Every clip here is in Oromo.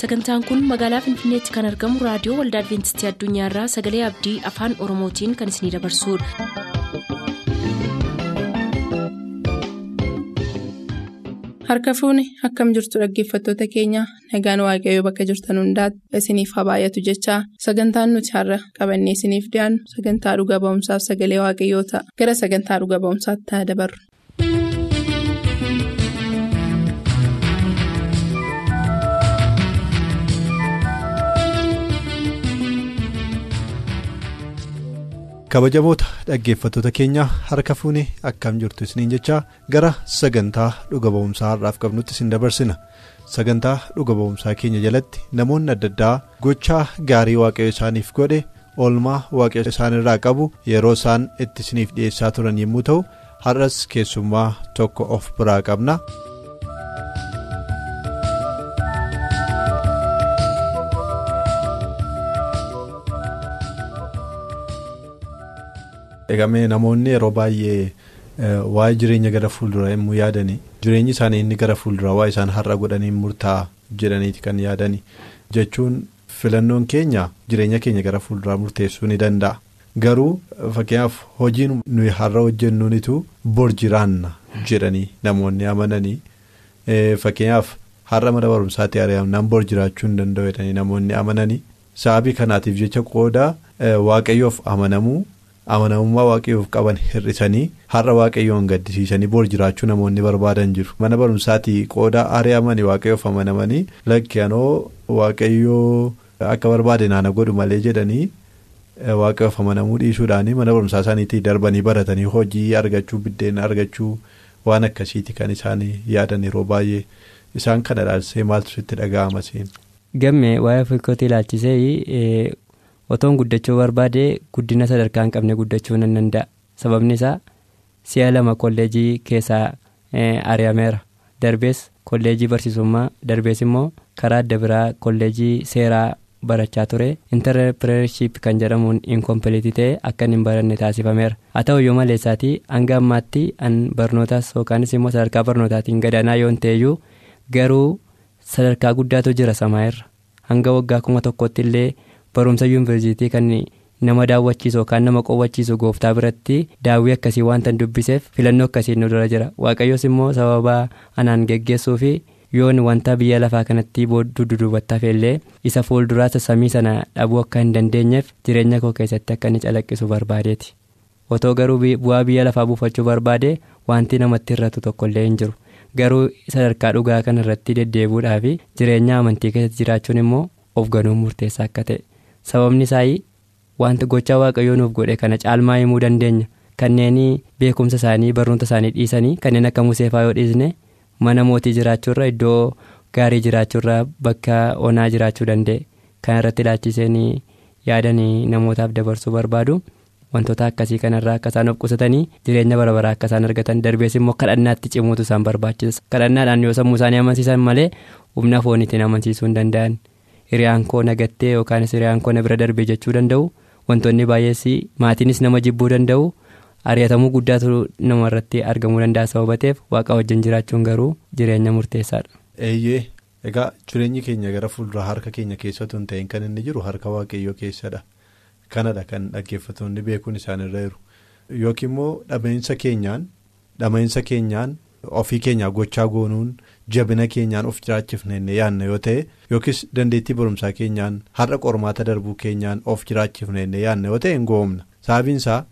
sagantaan kun magaalaa finfinneetti kan argamu raadiyoo waldaa adventistii addunyaarraa sagalee abdii afaan oromootiin kan isinidabarsudha. harka fuuni akkam jirtu dhaggeeffattoota keenya nagaan waaqayyoo bakka jirtan hundaati isiniif haa baay'atu jechaa sagantaan nuti har'a qabannee isiniif dhiyaannu sagantaa dhuga ba'umsaaf sagalee waaqayyoo ta'a gara sagantaa dhuga ba'umsaatti haa dabarru. Kabajamoota dhaggeeffattoota keenya harka fuunee akkam jirtu isiniin jechaa gara sagantaa dhuga ba'umsaa har'aaf qabnutti isin dabarsina sagantaa dhuga ba'umsaa keenya jalatti namoonni adda addaa gochaa gaarii waaqayyo isaaniif godhe oolmaa waaqayyo isaanirraa qabu yeroo isaan itti isiniif dhiyeessaa turan yommuu ta'u har'as keessummaa tokko of biraa qabna. Eegamee namoonni yeroo baay'ee waa'ee jireenya gara fuulduraa yommuu yaadanii jireenyi isaanii inni gara fuulduraa waa'ee isaan har'a godhanii murtaa'a jedhaniiti kan yaadanii jechuun filannoon keenya jireenya keenya gara fuulduraa murteessuu ni danda'a. Garuu fakkeenyaaf hojiin nuyi har'a hojjennuunitu bor jiraanna jedhanii namoonni amananii. Fakkeenyaaf har'a mana barumsaatti ari'amnaan bor jiraachuu hin danda'u jedhanii namoonni amananii. Sababii kanaatiif jecha qooda waaqayyoof amanamuu. Amanamummaa waaqayyoof qaban hir'isanii har'a waaqayyoon gaddisiisanii bor jiraachuu namoonni barbaadan jiru mana barumsaatii qooda ari'amanii waaqayyoof amanamanii lakkianoo waaqayyoo akka barbaade naana godhu malee jedhanii waaqayyoof amanamuu dhiisuudhaan mana barumsaa isaaniitii darbanii baratanii hojii argachuu biddeen argachuu waan akkasiiti kan isaan yaadan yeroo baay'ee isaan kana ilaalchisee maaltu sitti dhaga'ama siin. gamme waa'ee fiikooti ilaalchisee. Otoon guddachuu barbaade guddina sadarkaa hin qabne guddachuu nan danda'a. Sababni isaa si'a lama kolleejii keessaa ari'ameera. Darbees kolleejii barsiisummaa darbees immoo karaa adda biraa kolleejii seeraa barachaa ture. Intarpreershiip kan jedhamuun inkompiliitii ta'e akka hin baranne taasifameera. Haa ta'uyyuu maleessaatii hanga ammaatti an barnootaas yookaanis immoo sadarkaa barnootaatiin gadaanaa yoon ta'eyyuu garuu sadarkaa guddaatu jira samaa'irra hanga waggaa kuma tokkotti illee. Barumsa yuunivarsiitii kan nama daawwachiisu yookaan nama qowwachiisu gooftaa biratti daawwii akkasii wanta dubbiseef filannoo akkasiin nu dura jira. Waaqayyoos immoo sababa anaan geggeessuu fi yoon wanta biyya lafaa kanatti boodduu dudubattaaf illee isa fuulduraasa samii sana dhabuu akka hin dandeenyeef jireenya koo keessatti akka inni calaqqisu barbaadeeti. Otoo garuu bu'aa biyya lafaa buufachuu barbaade wanti namatti hir'atu tokkollee hin jiru. Garuu sadarkaa dhugaa kana irratti deddeebuudhaa fi jireenya amantii keessatti jiraachuun immoo of ganuun murteessaa akka ta'e. Sababni isaa wanta gochaa waaqayyoo nuuf godhe kana caalmaa himuu dandeenya. Kanneen beekumsa isaanii barnoota isaanii dhiisanii kanneen akka museefaa yoo dhiisne mana mootii jiraachuurra iddoo gaarii jiraachuurra bakka onaa jiraachuu danda'e kan irratti ilaalchiseen yaadanii namootaaf dabarsuu barbaadu. Wantoota akkasii kanarraa akka isaan of qusatanii jireenya bara baraa akka isaan argatan darbees immoo kadhannaatti cimuutu isaan barbaachisa. Kadhannaadhaan yoo sammuu isaanii amansiisan malee humna fooniitiin amansiisuu hin danda'an. Hiriyaan koo nagattee yookaanis hiriyaan koo na bira darbee jechuu danda'u wantoonni baay'ees maatiinis nama jibbuu danda'u ari'atamuu guddaatu nama irratti argamuu danda'a sababa ta'eef waaqa wajjin jiraachuun garuu jireenya murteessaadha. eeyyee egaa jireenyi keenya gara fuulduraa harka keenya keessattuu hin ta'in kan inni jiru harka waaqayyoo keessadha kanadha kan dhaggeeffattoonni beekuun isaanirra jiru yookiin immoo dhama'insa keenyaan dhama'insa keenyaan. ofii keenyaa gochaa goonuun jabina keenyaan of jiraachifne yaanna yoo ta'e yookiis dandeettii barumsaa keenyaan har'a qormaata darbuu keenyaan of jiraachifne yaanna yoo ta'e hin goomna. Sababiinsaa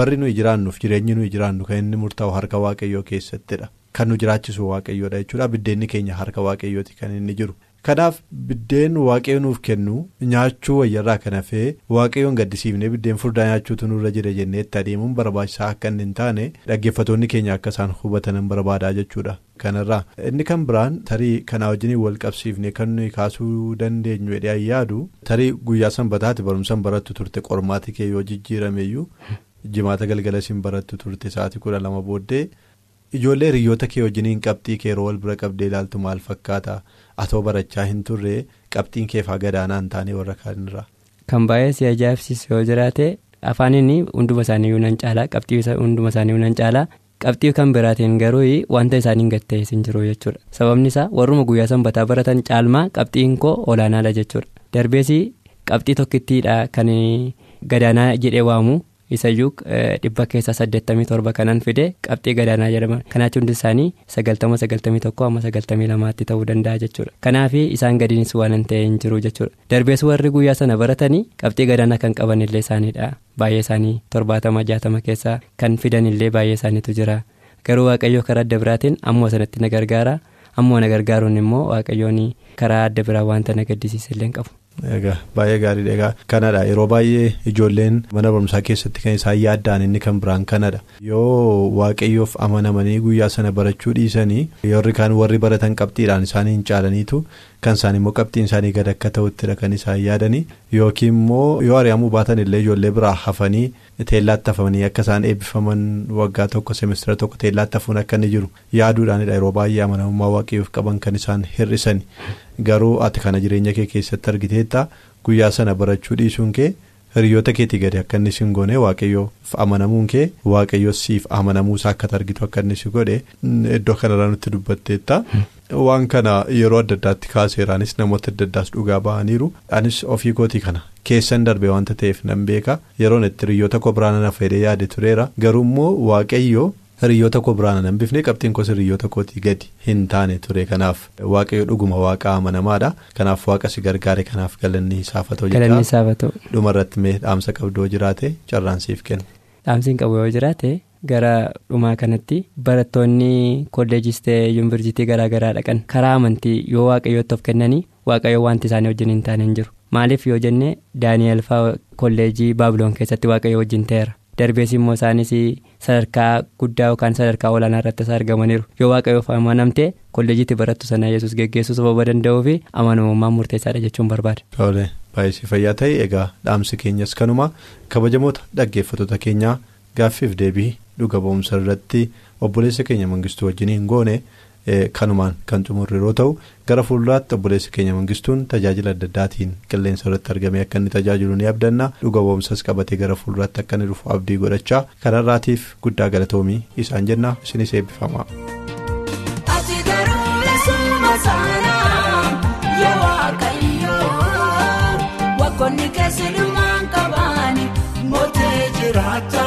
barri nuyi jiraannuuf jireenyi nuyi jiraannu kan inni murtaa'u harka waaqayyoo keessattidha kan nu jiraachisu waaqayyoodha jechuudha. Biddeenni keenya harka waaqayyooti kan inni jiru kanaaf biddeen waaqayyo nuuf kennu nyaachuu wayyarraa kan hafee waaqayyoon gaddisiifnee biddeen furdaa nyaachuutu nurra jira jennee itti adeemuun barbaachisaa akka inni hin taane dhaggeeffatoonni keenya akka isaan hubatanan barbaadaa jechuudha kanarraa inni kan biraan tarii kanaa wajjin wal qabsiifne kan nuyi kaasuu dandeenyu jedhee yaadu tarii guyyaa sanbataati barumsaan barattu turte qormaati kee yoo jijjiirameyyuu jimaata galgala siin barattu turte sa'aatii kudha lama booddee. ijoollee hiriyoota kee wajjiniin qabxii kee yeroo wal bira qabdee ilaaltu maal fakkaata atoo barachaa hin turre qabxiin kee faa gadaanaa hin taane warra kaanirraa. kan baay'ee si ajaa'ibsiisu yoo jiraate afaaniin hunduma isaanii nan caalaa qabxii hunduma isaanii nan caalaa qabxii kan biraatiin garuu wanta isaaniin gatta'es hin jiru jechuudha sababni isaa warruma guyyaa sanbataa baratan caalmaa qabxiin koo olaanaadha jechuudha darbees qabxii tokkittiidha kan gadaanaa jedhee waamu isayyuu dhibba keessaa saddeettamii torba kanan fide qabxii gadaanaa jedhama. Kanaachi hundi isaanii sagaltama sagaltamii tokko amma sagaltamii lamaatti ta'uu danda'a jechuudha. Kanaaf isaan gadiinis waan hin ta'e hin jiru jechuudha. Darbees warri guyyaa sana baratanii qabxii gadaanaa kan qaban illee isaaniidha. Baay'ee isaanii torbaatama jaatama keessaa kan fidan illee baay'ee isaaniitu jira. Garuu waaqayyoo karaa adda biraatiin ammoo sanatti na gargaara. Ammoo na gargaaruun immoo waaqayyoon karaa adda biraa wanta na gaddisiise illee hin qabu. Egaa baay'ee gaariidha. Egaa kanadha yeroo baay'ee ijoolleen mana barumsaa keessatti kan isaan yaaddaan inni kan biraan kanadha yoo waaqayyoof amanamanii guyyaa sana barachuu dhiisanii yoorri kaan warri baratan qabxiidhaan isaanii hin caalaniitu kan isaan immoo qabxiin isaanii gad akka ta'uttidha kan isaan yaadanii yookiin immoo yoo ari'amuu baatan illee ijoollee biraa hafanii teellaatti hafanii akka isaan eebbifaman waggaa tokko semestira tokko teellaatti hafuun akka inni jiru yaaduudhaanidha yeroo baay'ee amanamummaa waaqayyoof qaban kan isaan hir'isani. garuu ati kana jireenya kee keessatti argiteetta guyyaa sana barachuu dhiisuun kee hiriyoota keetii gadi akka inni si goone waaqayyoof amanamuun kee waaqayyoo siif amanamuusaa akka argitu akka inni si godhe iddoo kanarraa nutti dubbatteetta. waan kana yeroo adda addaatti kaaseeraanis namoota adda addaas dhugaa ba'aniiru anis ofii kootii kana keessan darbe wanta ta'eef nan beeka. Yeroon itti hiriyoota koo biraan na fayyadee yaade tureera. Garuu immoo waaqayyoo. hiriyoota koo biraan nan bifne. Qabxiin koos hiriyoota kootii gadi hin taane ture. Kanaaf waaqayyo dhuguma waaqa amanamaadha. Kanaaf waaqa si gargaare kanaaf galanni isaaf haa ta'u dhumarratti mee dhaamsa qabdoo jiraate carraansiif kenna. dhaamsiin qabu yoo jiraate gara dhumaa kanatti barattoonni kolleejis ta'ee yuunivarsiitii garaagaraa dhaqan karaa amantii yoo waaqayyootti of kennanii waaqayyo wanti isaanii wajjin hin taane hin jiru maaliif yoo jenne daani'el fa'aa kolleejii baabiloon keessatti waaqayyo wajjin ta'eera. darbees immoo isaanis sadarkaa guddaa yookaan sadarkaa olaanaa irratti isa argamaniiru yoo waaqayyoof amanamte kolleejiitti barattu sana yesus geggeessuu sababa danda'uu fi amanamummaan murteessaadha jechuun barbaada. Baay'ee fayyaa ta'e egaa dhaamsi keenyas kanuma kabajamoota dhaggeeffattoota keenyaa gaaffiif deebii dhuga ba'umsa irratti obboleessa keenya mangistuu wajjin hin goone Eh, kanumaan kan xumurre yeroo ta'u gara fuulduraatti obboleessi keenya mangistuun tajaajila adda addaatiin qilleensa irratti argamee akka inni tajaajilu ni abdanna dhuga boomsas qabatee gara fuulduraatti akka inni dhufu abdii godhachaa kanarraatiif guddaa galatoomii isaan jenna isinis eebbifama. Konni keessi dhimma qabaani mootee jiraata.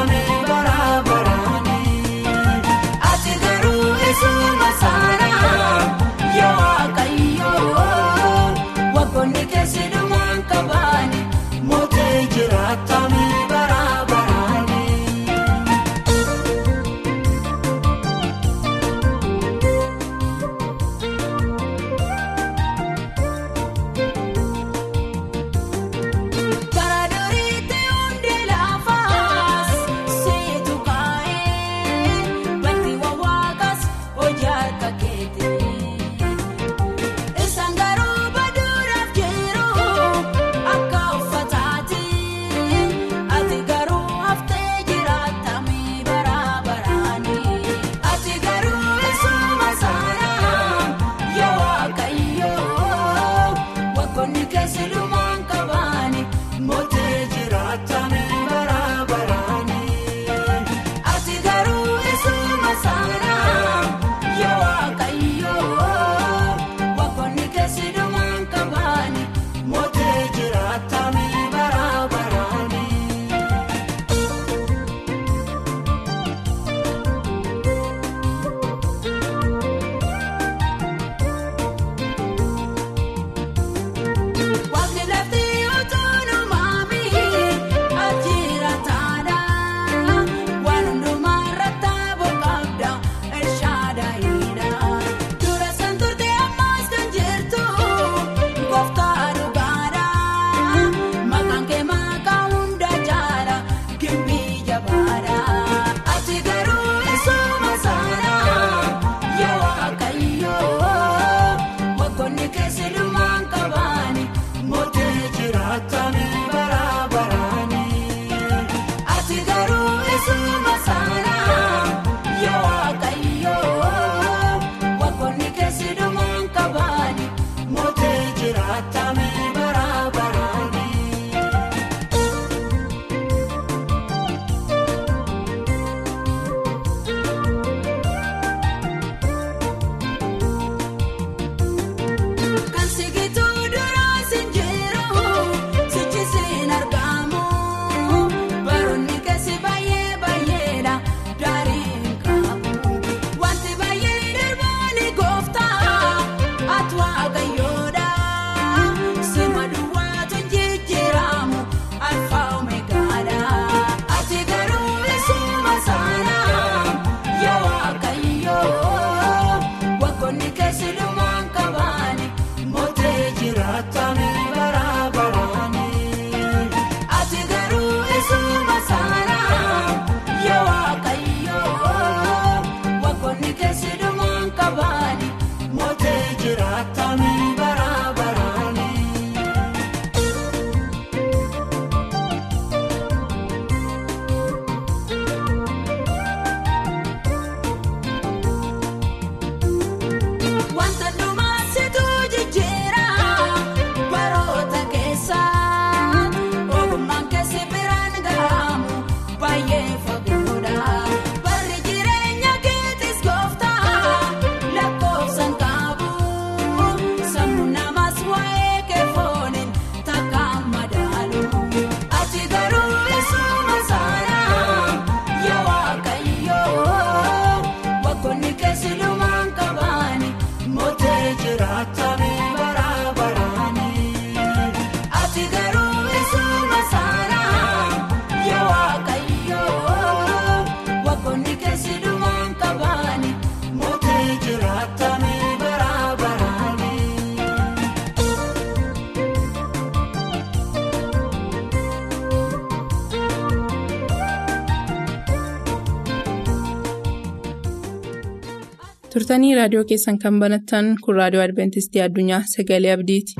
Turtanii raadiyoo keessan kan banattan kun raadiyoo adventistii addunyaa sagalee abdiiti.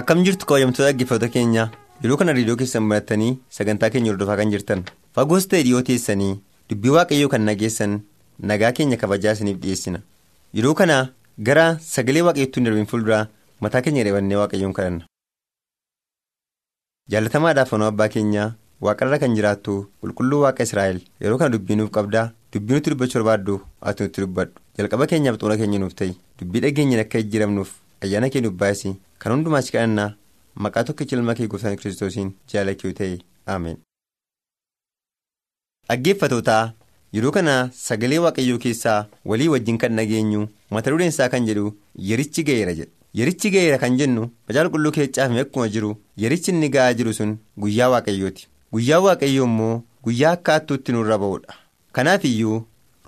akkam jirtu kaawwamtoota dhaggeeffattoota keenya yeroo kana raadiyoo keessan banattanii sagantaa keenya hordofaa kan jirtan. Fagoos ta'e dhiyoo teessanii dubbii waaqayyoo kan nageessan nagaa keenya kabajaa isiniif dhiyeessina. Yeroo kana gara sagalee waaqayyootti hin darbin fuulduraa mataa keenya dhabannee waaqayyoon kadhanna. jaalatamaadhaaf fanoo abbaa keenyaa waaqarra kan jiraattu qulqulluu waaqa israa'el yeroo kana dubbii nuuf qabdaa dubbii nutti dubbachuu barbaaddu ati nutti dubbadhu jalqaba keenyaaf xumura keenya nuuf ta'i dubbii dhageenyaan akka jijjiiramnuuf ayyaana kee nuuf baay'isi kan hundumaas kadhannaa maqaa tokkicha ilma kee gooftaan kiristoosiin jaalachuu ta'e ameen. dhaggeeffatootaa yeroo kana sagalee waaqayyoo keessaa walii wajjin kan dhageenyu mata dureen isaa kan jedhu yerichi ga'eera jedha. Yerichi ga'eera kan jennu macaafa qulqulluu keessaafime akkuma jiru yerichi inni ga'aa jiru sun guyyaa waaqayyooti. Guyyaa waaqayyoo immoo guyyaa akka hattuutti nurra ba'uudha. Kanaaf iyyuu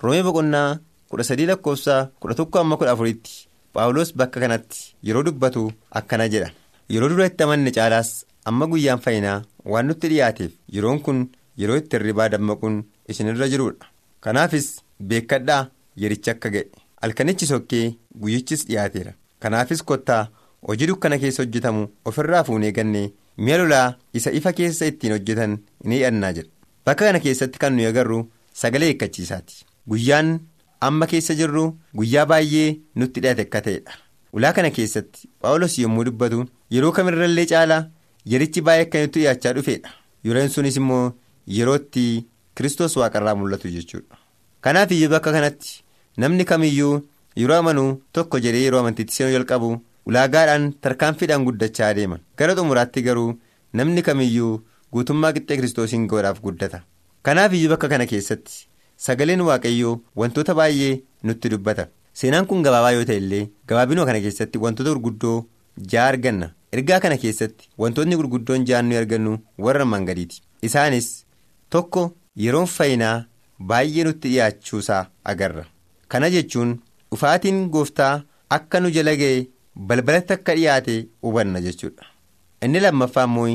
roomee boqonnaa kudha sadii lakkoofsa kudha tokko amma kudha afuritti paawulos bakka kanatti yeroo dubbatu akkana jedha. Yeroo dura itti amanne caalaas amma guyyaan fayyinaa waan nutti dhiyaateef yeroon kun yeroo itti hirribaa dammaquun isinirra jirudha kanaafis beekadhaa yerichi akka ga'e. Halkanichi sokkee guyyichis dhiyaateera kanaafis kottaa hojii dukkana keessa hojjetamu ofirraa fuunee gannee mi'a lolaa isa ifa keessa ittiin hojjetan ni hidhannaa jedha bakka kana keessatti kan nuyi agarru sagalee eekkachiisaati. Guyyaan amma keessa jirru guyyaa baay'ee nutti dhiyaate akka ta'edha ulaa kana keessatti paawulos yommuu dubbatu yeroo kamirrallee caalaa yerichi baay'ee akka nutti dhiyaachaa dhufedha yeroon sunis immoo yerootti kiristoos waaqarraa mul'atu jechuudha. Kanaaf iyyuu bakka kanatti namni kamiyyuu yeroo amanuu tokko jedhee yeroo amantiitti seenuu jalqabu ulaagaadhaan tarkaanfiidhaan guddachaa adeema gara xumuraatti garuu namni kamiyyuu guutummaa qixxee kiristoosiin ga'uudhaaf guddata. Kanaaf iyyuu bakka kana keessatti sagaleen waaqayyoo wantoota baay'ee nutti dubbata. Seenaan kun gabaabaa yoo ta'e illee gabaabinuma kana keessatti wantoota gurguddoo ja'a arganna. Ergaa kana keessatti wantoonni gurguddoon nuyi argannu warra mangadiiti isaanis tokko yeroon fayyinaa baay'ee nutti dhiyaachuusaa agarra. Kana jechuun dhufaatiin gooftaa akka nu jala ga'e balbalatti akka dhiyaate hubanna jechuudha. Inni lammaffaa immoo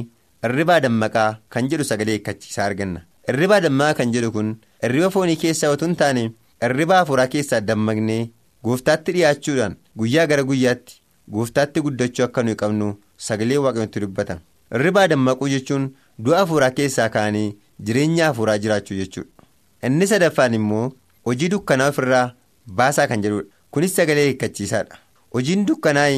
irribaa dammaqaa kan jedhu sagalee eekkachiisaa arganna. Irribaa dammaqaa kan jedhu kun irriba foonii keessaa otoo hin taane irribaa hafuuraa keessaa dammaqnee gooftaatti dhiyaachuudhaan guyyaa gara guyyaatti gooftaatti guddachuu akka nuyi qabnu sagalee waaqayyootti dubbata. Irribaa dammaquu jechuun du'a hafuuraa keessaa ka'anii jireenya hafuuraa jiraachuu jechuudha. Inni sadaffaan immoo hojii dukkanaa ofirraa baasaa kan jedhudha. Kunis sagalee eekkachiisaadha hojiin dukkanaa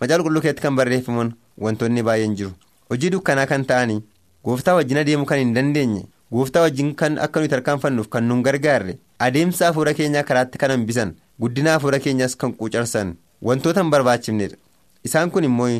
macaafa qulqulluu keessatti kan barreeffaman wantoonni baay'een jiru. Hojii dukkanaa kan ta'anii gooftaa wajjin adeemuu kan hin dandeenye gooftaa wajjin kan akka nuyi tarkaanfannuuf kan nun gargaarre adeemsa hafuura keenyaa karaatti kan hambisan guddina hafuura keenyaas kan quucarsan wantoota hin barbaachifnedha isaan kun immoo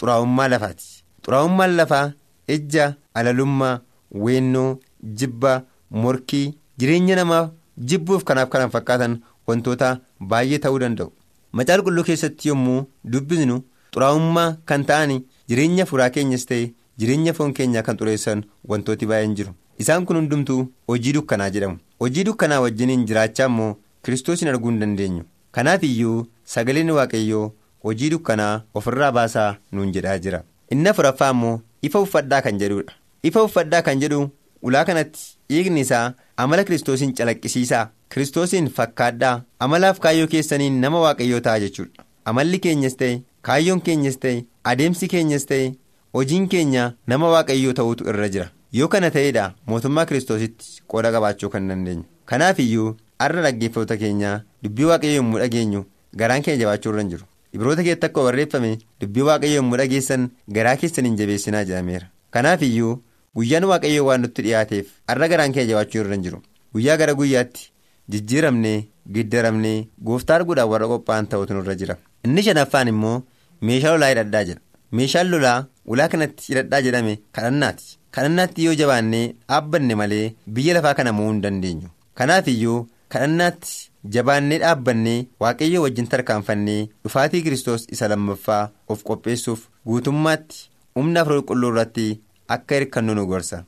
xuraa'ummaa lafaati. Xuraa'ummaan lafaa ejja alalummaa weennoo jibba morkii jireenya namaaf jibbuuf kanaaf kanan fakkaatan wantoota baay'ee ta'uu danda'u. Macaafa qulqulluu keessatti yommuu dubbisnu xuraa'ummaa kan ta'an jireenya hafuuraa keenyas ta'e jireenya foon keenyaa kan xureessan wantooti baay'een jiru. Isaan kun hundumtuu hojii dukkanaa jedhamu. Hojii dukkanaa wajjiniin jiraachaa immoo kiristoosin arguu hin dandeenyu. Kanaaf iyyuu sagaleen waaqayyoo hojii dukkanaa ofirraa baasaa nuun jedhaa jira. Inni afuraffaa immoo ifa uffadhaa kan jedhudha. Ifa uffadhaa kan jedhu ulaa kanatti dhiigni isaa amala kiristoosiin calaqqisiisaa kiristoosiin fakkaadhaa amalaaf kaayyoo keessaniin nama waaqayyoo ta'a jechuudha. Amalli keenyas ta'e kaayyoon keenyas ta'e adeemsi keenyas ta'e hojiin keenya nama waaqayyoo ta'uutu irra jira. Yoo kana ta'eedha mootummaa kiristoositti qooda qabaachuu kan dandeenyu kanaaf iyyuu har'a dhaggeeffattoota keenyaa dubbii waaqayyoo yommuu dhageenyu garaan keenya jabaachuu irra jiru. Ibroota keessatti akka barreeffame dubbii waaqayyoo yommuu dhageessan garaa keessaniin jabeessinaa jedhameera. Kanaaf iyyuu guyyaan waaqayyoo waan nutti dhiyaateef har'a garaan keenya jabaachuu irra jiru. Guyyaa gara guyyaatti jijjiiramnee giddaramnee gooftaa arguudhaaf warra qophaa'an ta'utu nurra jira. Inni shanaffaan immoo meeshaa lolaa hidhadhaa jedha meeshaan lolaa ulaa kanatti hidhadhaa jedhame kadhannaati. Kadhannaatti yoo jabaannee dhaabbanne malee biyya lafaa kana mo'uu hin dandeenyu. Kanaaf iyyuu kadhannaatti jabaannee dhaabbannee waaqayyoo wajjin tarkaanfannee dhufaatii kiristoos isa lammaffaa of qopheessuuf guutummaatti humna afur qulqulluu irratti akka hirkannu nu gorsa.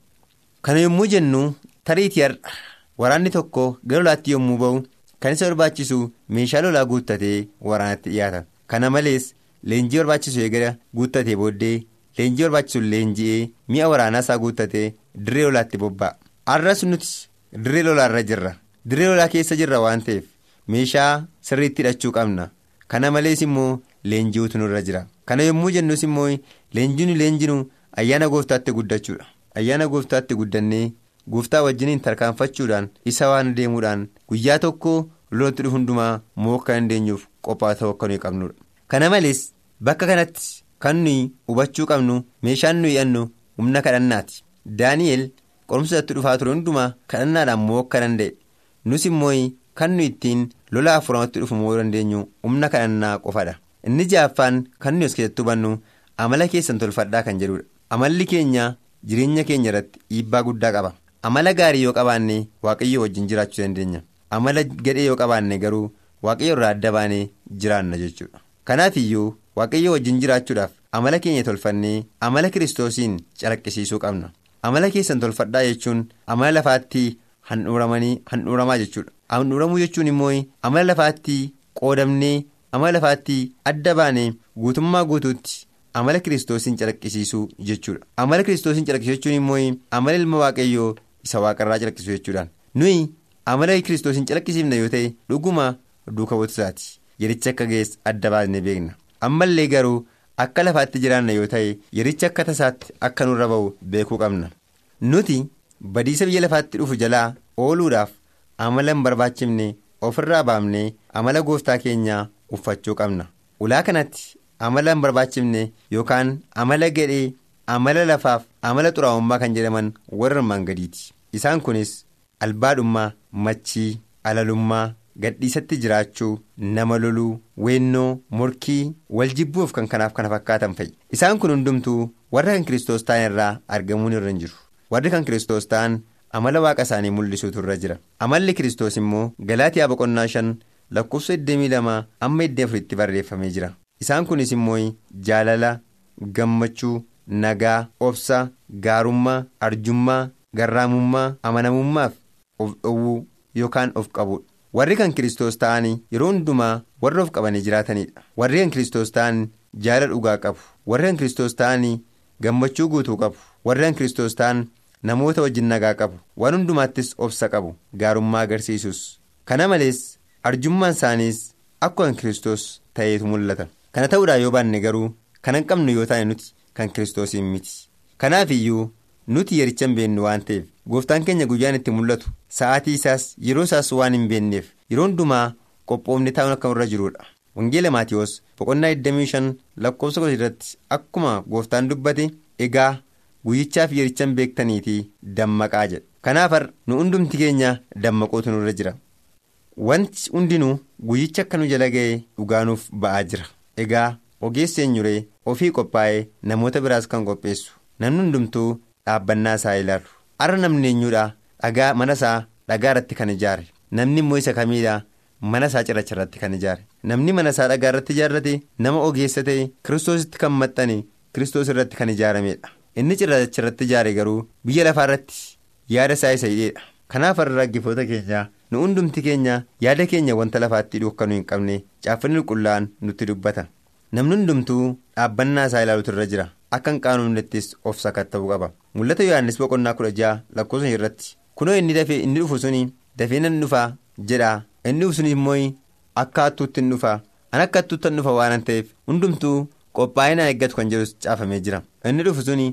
Kana yommuu jennu tariitii har'a waraanni tokko gara lolaatti yommuu ba'u kan isa barbaachisu meeshaa lolaa guuttatee waraanatti dhiyaata. Kana malees leenjii barbaachisu eegala guuttatee booddee leenjii barbaachisu leenji'ee mi'a waraanaa isaa guuttatee dirree lolaatti bobba'a. Har'as nuti dirree lolaarra jirra. Dirree lolaa keessa jirra waan ta'eef meeshaa sirriitti hidhachuu qabna. Kana malees immoo leenji'uutu nurra jira. Kana yommuu jennus immoo leenjiin leenjinu ayyaana gooftaatti guddachuudha. Ayyaana gooftaatti guddannee gooftaa wajjiniin tarkaanfachuudhaan isa waan deemuudhaan guyyaa tokko lolatti dhufu hundumaa mo'uu akka dandeenyuuf qophaa ta'uu akka nuyi qabnudha kana malees bakka kanatti kan nuyi hubachuu qabnu meeshaan nuyi hidhannu humna kadhannaati. Daani'el qorumsatti dhufaa ture hundumaa kadhannaadhaan mo'uu akka danda'e nus immoo kan nuyi ittiin lola afuramatti dhufu mo'uu dandeenyu humna kadhannaa qofadha inni ja'affaan kan nuyi as keessatti hubannu amala keessan tolfadhaa kan jedhudha amalli keenya jireenya keenya irratti dhiibbaa guddaa qaba. Amala gaarii yoo qabaanne waaqayyo wajjin jiraachuu dandeenya. Amala gadhee yoo qabaanne garuu waaqayyo irraa adda baanee jiraanna jechuudha. Kanaaf iyyuu waaqayyo wajjin jiraachuudhaaf amala keenya tolfannee amala kiristoosiin calaqqisiisuu qabna. Amala keessan tolfadhaa jechuun amala lafaatti handhuuramaa jechuudha. Handhuuramuu jechuun immoo amala lafaatti qoodamnee amala lafaatti adda baanee guutummaa guutuutti. Amala kiristoosiin calaqqisiisuu jechuudha. Amala kiristoosiin calaqqisuu jechuun immoo amala ilma waaqayyoo isa waaqarraa calaqqisuu jechuudhaan. Nuyi amala kiristoosiin calaqqisiifna yoo ta'e dhuguma duuka buutusaati yericha akka geessu adda baasnee beekna. Ammallee garuu akka lafaatti jiraanna yoo ta'e yericha akka tasaatti akka nurra ba'u beekuu qabna. Nuti badiisa biyya lafaatti dhufu jalaa ooluudhaaf amala hin barbaachifne ofirraa baafnee amala gooftaa keenyaa uffachuu qabna. Ulaa kanatti. Amala hin barbaachifne yookaan amala gadhee amala lafaaf amala xuraa'ummaa kan jedhaman warra armaan gadiiti isaan kunis albaadhummaa machii alalummaa gadhiisatti jiraachuu nama loluu weennoo morkii waljibbuuf kan kanaaf kana fakkaatan fa'i. Isaan kun hundumtuu warra kan kiristoos ta'an irraa argamuun irra hin jiru. Warri kan kiristoos ta'an amala waaqa isaanii mul'isuutu irra jira. Amalli kiristoos immoo galaatiyaa boqonnaa shan lakkoofsa 22 amma 24tti barreeffamee jira. Isaan kunis immoo jaalala gammachuu nagaa obsa gaarummaa arjummaa garraamummaa amanamummaaf of dhowwuu yookaan of qabudha. Warri kan kiristoos ta'anii yeroo hundumaa warra of qabanii jiraatanidha warri kan kiristoos ta'an jaalala dhugaa qabu. Warri kan kiristoos ta'anii gammachuu guutuu qabu. Warri kan kiristoos ta'an namoota wajjin nagaa qabu. Waan hundumaattis obsa qabu. Gaarummaa agarsiisus. Kana malees arjummaan isaaniis akkuma kiristoos ta'eetu mul'ata. Kana ta'uudhaan yoo baanne garuu kan hin qabnu yoo taane nuti kan kiristoosiin miti. Kanaaf iyyuu nuti yericha hin beennu waan ta'eef gooftaan keenya guyyaan itti mul'atu sa'aatii isaas yeroo isaas waan hin beenneef yeroo hundumaa qophoofne taa'uun akka irra jirudha wangeela maatiyoos boqonnaa 25 lakkoofsa kudha irratti akkuma gooftaan dubbate egaa guyyichaaf yericha hin beektaniitii dammaqaa jedha kanaaf nu hundumti keenya dammaquutu nurra jira. Wanti hundinuu guyyicha akka nu jala ga'ee dhugaanuuf ba'aa jira. Egaa ogeessi eenyuree ofii qophaa'ee namoota biraas kan qopheessu namni hundumtuu dhaabbannaa isaa ilaalu har'a namni eenyuudha dhagaa mana isaa dhagaa irratti kan ijaare namni immoo isa kamiidha mana isaa cirracha irratti kan ijaare. Namni mana isaa dhagaa irratti ijaarrate nama ogeessa ta'e kiristoositti kan maxxane kiristoos irratti kan ijaaramedha inni cirrachirratti ijaare garuu biyya lafaarratti yaada isaa isa hidheedha. Kanaaf har'a dhaggeeffattoota keenya nu hundumti keenya yaada keenya wanta lafaatti dhokkanuu hin qabne caaffanni qulqullaa'an nutti dubbata. Namni hundumtuu dhaabbannaa isaa ilaaluutu irra jira. Akka hin qaanofnettis of sakatta'uu qaba. Mul'ata Yohaannis boqonnaa kudha ja'a lakkoofsa irratti kunoo inni dafee inni dhufu suni dafee nan dhufaa jedha inni dhufu suni immoo akka hattuutti hin dhufaa an akka hattuutti hin dhufa waan ta'eef hundumtuu qophaa'inaa eeggatu kan jedhu caafamee jira. Inni dhufu suni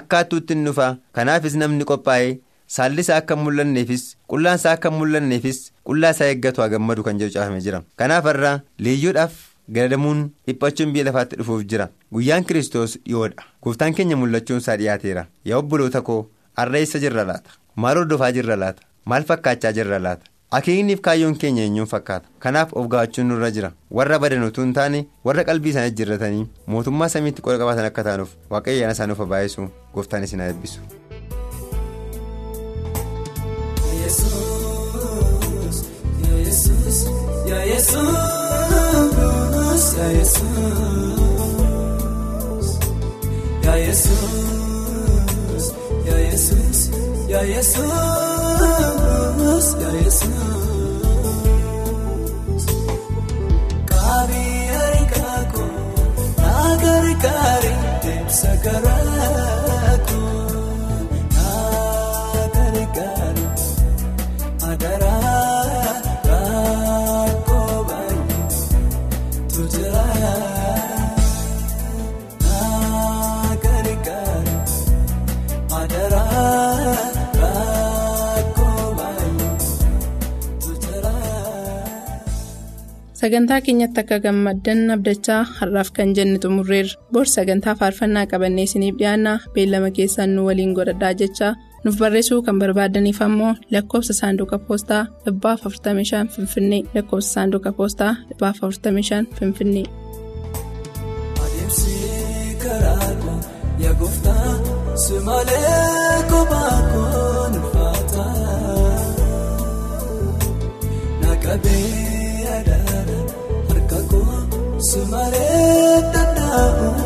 akka hattuutti hin dhufaa kanaafis namni qophaa'ee saalli isaa akka mul'anneefis qullaan isaa akka mul'anneefis qullaa isaa eeggatu haa gammadu kan jedhu caafamee jira. Kanaaf har'a leeyyoodhaaf. galadamuun dhiphachuun biyya lafaatti dhufuuf jira. Guyyaan kiristoos dhiyoodha. Gooftaan keenya mul'achuun isaa dhiyaateera yaa obboloota koo har'a eessa jirra laata? Maal hordofaa jirra laata? Maal fakkaachaa jirra laata? Akeekniif kaayyoon keenya eenyuun fakkaata? Kanaaf of gaafachuun nurra jira. Warra badan utuu hin taane warra qalbii isaanii jirratanii mootummaa samiitti qola qabaatan akka taanuuf waaqayyoon isaan of baay'isu gooftaan isin haa eebbisu. Ya Yesus, Ya Yesus, Ya Yesus, sagantaa keenyatti akka gammaddan abdachaa har'aaf kan jenne xumurreerra. Bor sagantaa faarfannaa qabannee isiniif dhiyaanna beellama keessaan nu waliin godhadhaa jechaa nuuf barreessuu kan barbaadaniif ammoo lakkoofsa saanduqa poostaa 45 finfinnee. Lakkoofsa saanduqa poostaa 45 finfinnee. adeemsi simalee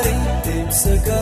akka